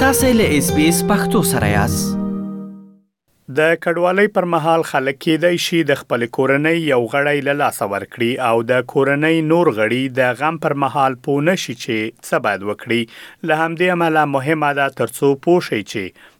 تاسو له اس بي اس پختو سره یاست. د کډوالۍ پر مهال خلک کېدای شي د خپلې کورنۍ یو غړی له لاسه ورکړي او د کورنۍ نور غړي د غم پر مهال پوه نه شي چې څه باید وکړي. له همدې امله مهمه ده ترڅو پوه شئ چې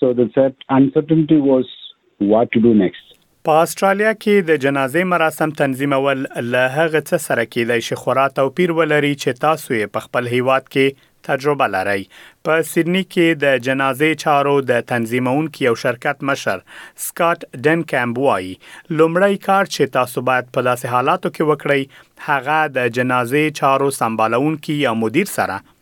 The uncertainty was what to do next. په اسټرالیا کې د جنازې مراسم تنظیمول له هغه څه سره کیدای شي خورا توپیر ولري چې تاسو یې په خپل هیواد کې تجربه لرئ. په سیدني کې د جنازې چارو د تنظیمونکي یو شرکت مشر سکاټ ډنکمب وایي، لومړی کار چې تاسو باید په داسې حالاتو کې وکړئ هغه د جنازې چارو سمبالونکي یا مدیر سره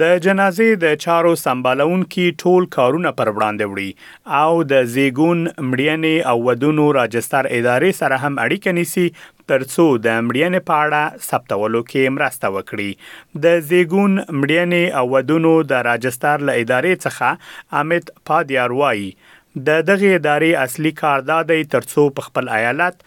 د جنازې د چارو سمبالونکي ټول کارونه پر وړاندې وړي او د زېږون، مړینې او ودونو راجستر ادارې سره هم اړیکه نیسي تر څو د مړینې په اړه ثبتولو کې مرسته وکړي. د زېږون، مړینې او ودونو د راجستر له ادارې څخه امیت پادیار وايي، د دغې ادارې اصلي کار دا دی تر څو په خپل ایالت،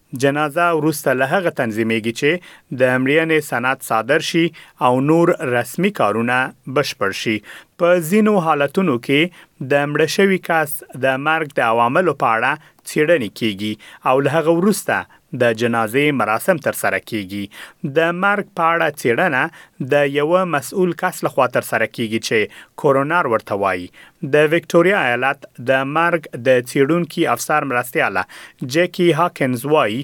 جنازه وروسته له هغه تنظیمیږي چې د مړینې سند صادر شي او نور رسمي کارونه بشپړ شي. په ځینو حالتونو کې د مړه شوي کس د مرګ د عواملو په اړه څیړنې کیږي او له هغه وروسته د جنازې مراسم ترسره کیږي. د مرګ په اړه څیړنه د یوه مسؤل کس لخوا ترسره کیږي چې کورونر ورته وایي. د ویکټوریا ایالت د مرګ د څیړونکي افسر مرستیاله جکی هاکنز وایي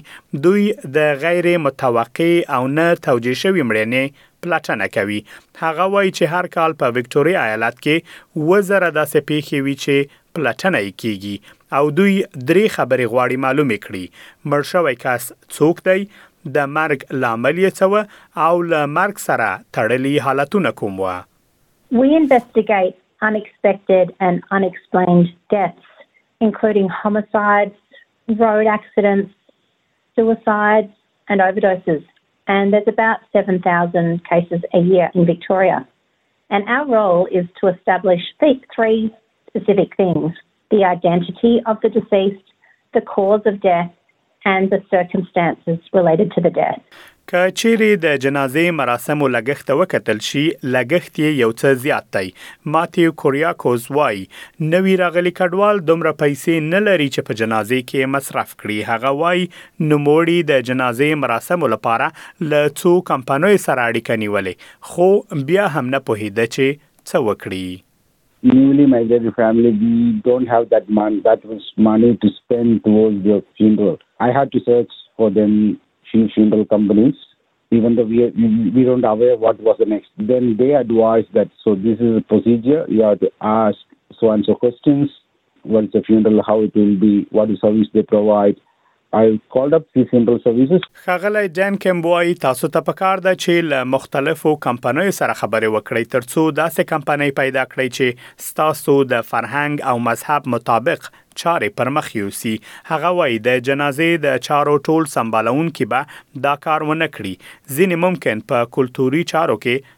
دوی د غیر متوقع او نه توجیه شوی مړینې پلټنه کوي هغه وایي چې هر کال په وکټوري ایالت کې وزره داسې پیښې وي چې پلټنه یې کیږي او دوی درې خبرې غواړي معلومې کړي مړ شوی کس څوک دی د مرګ لامل یې څه و او له مرګ سره تړلي حالتونه کوم وه and unexplained deaths including homicides, road accidents, suicides, and overdoses. And there's about 7,000 cases a year in Victoria. And our role is to establish the three specific things the identity of the deceased, the cause of death, and the circumstances related to the death. که چیرې د جنازې مراسمو لګښت ته وکتل شي لګښت یې یو څه زیات دی ماتیو کوریاکوز وای نوی راغلی کډوال دومره پیسې نه لري چې په جنازې کې مصرف کړي هغه وای نوموړي د جنازې مراسمو لپاره له څو کمپنیو سره اړیکه نیولې خو بیا هم نه پوهیده چې څه وکړي newly migrated family, we don't have that money, that was money to spend towards their funeral. I had to search for them few funeral companies, even though we we don't aware what was the next. Then they advised that so this is a procedure. You have to ask so and so questions. What is the funeral, how it will be, what is service they provide. I called up few funeral services. ښاغلی ډین کیمب وايي، تاسو ته په کار ده چې له مختلفو کمپنیو سره خبرې وکړئ ترڅو داسې کمپنۍ پیدا کړئ چې ستاسو د فرهنګ او مذهب مطابق چارې پر مخ یوسي. هغه وايي، د جنازې د چارو ټول سمبالوونکي به دا کار ونه کړي، ځینې ممکن په کلتوري چارو کې